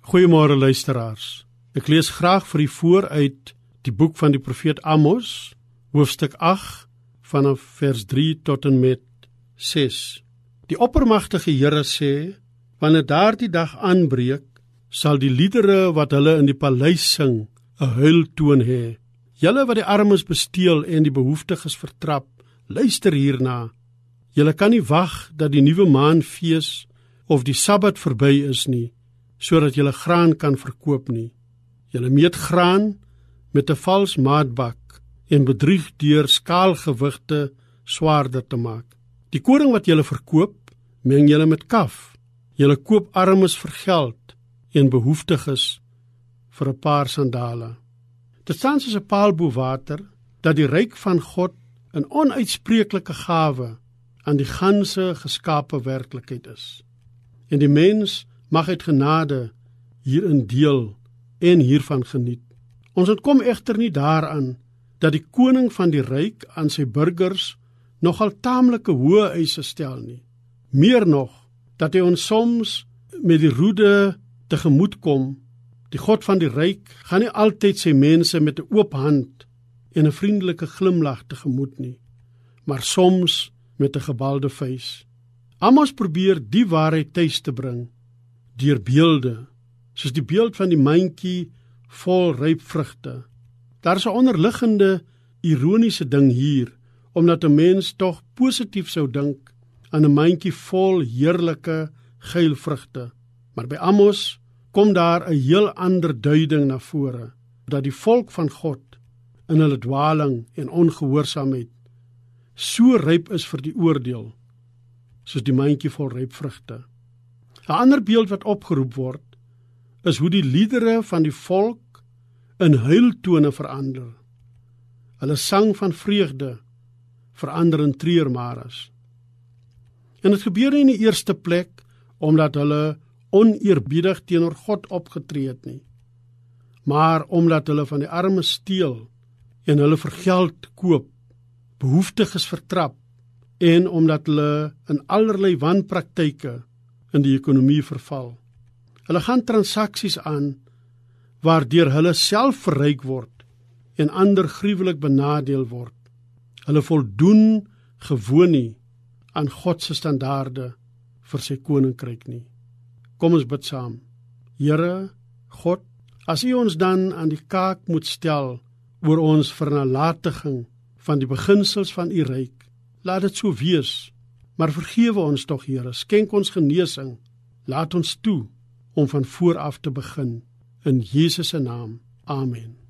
Goeiemôre luisteraars. Ek lees graag vir u vooruit die boek van die profeet Amos, hoofstuk 8 vanaf vers 3 tot en met 6. Die oppermagtige Here sê: Wanneer daardie dag aanbreek, sal die liedere wat hulle in die paleis sing, 'n huiltoon hê. Julle wat die armes besteel en die behoeftiges vertrap, luister hierna. Julle kan nie wag dat die nuwe maanfees of die Sabbat verby is nie, sodat julle graan kan verkoop nie. Julle meet graan met 'n vals maatbak en bedrieg deur skaalgewigte swaarder te maak. Die koring wat julle verkoop, meng julle met kaf. Julle koop armes vir geld en behoeftiges vir 'n paar sandale. Dit staan soos 'n paal bo water dat die ryk van God 'n onuitspreeklike gawe aan die ganse geskape werklikheid is. En die mens mag uit genade hierin deel en hiervan geniet. Ons ontkom egter nie daaraan dat die koning van die ryk aan sy burgers nogal taamlike hoë eise stel nie. Meer nog dat hy ons soms met die roede tegemoet kom. Die God van die ryk gaan nie altyd sy mense met 'n oop hand en 'n vriendelike glimlag tegemoet nie, maar soms met 'n gebalde vuis. Amos probeer die waarheid tuis te bring deur beelde, soos die beeld van die mandjie vol ryp vrugte. Daar is 'n onderliggende ironiese ding hier, omdat 'n mens tog positief sou dink aan 'n mandjie vol heerlike geel vrugte. Maar by Amos kom daar 'n heel ander duiding na vore, dat die volk van God in hulle dwaling en ongehoorsaamheid so ryp is vir die oordeel, soos die mandjie vol ryp vrugte. 'n Ander beeld wat opgeroep word, is hoe die liedere van die volk in huiltone verander. Hulle sang van vreugde verander in treurmares. En dit gebeur nie in die eerste plek omdat hulle oneerbiedig teenoor God opgetree het nie, maar omdat hulle van die armes steel en hulle vir geld koop, behoeftiges vertrap en omdat hulle in allerlei wanpraktyke in die ekonomie verval. Hulle gaan transaksies aan waardeur hulle self verryk word en ander gruwelik benadeel word. Hulle voldoen gewoon nie aan God se standaarde vir sy koninkryk nie. Kom ons bid saam. Here God, as U ons dan aan die kaak moet stel oor ons vernalatiging van die beginsels van U ryk, laat dit so wees. Maar vergewe ons tog, Here, skenk ons genesing. Laat ons toe om van voor af te begin in Jesus se naam. Amen.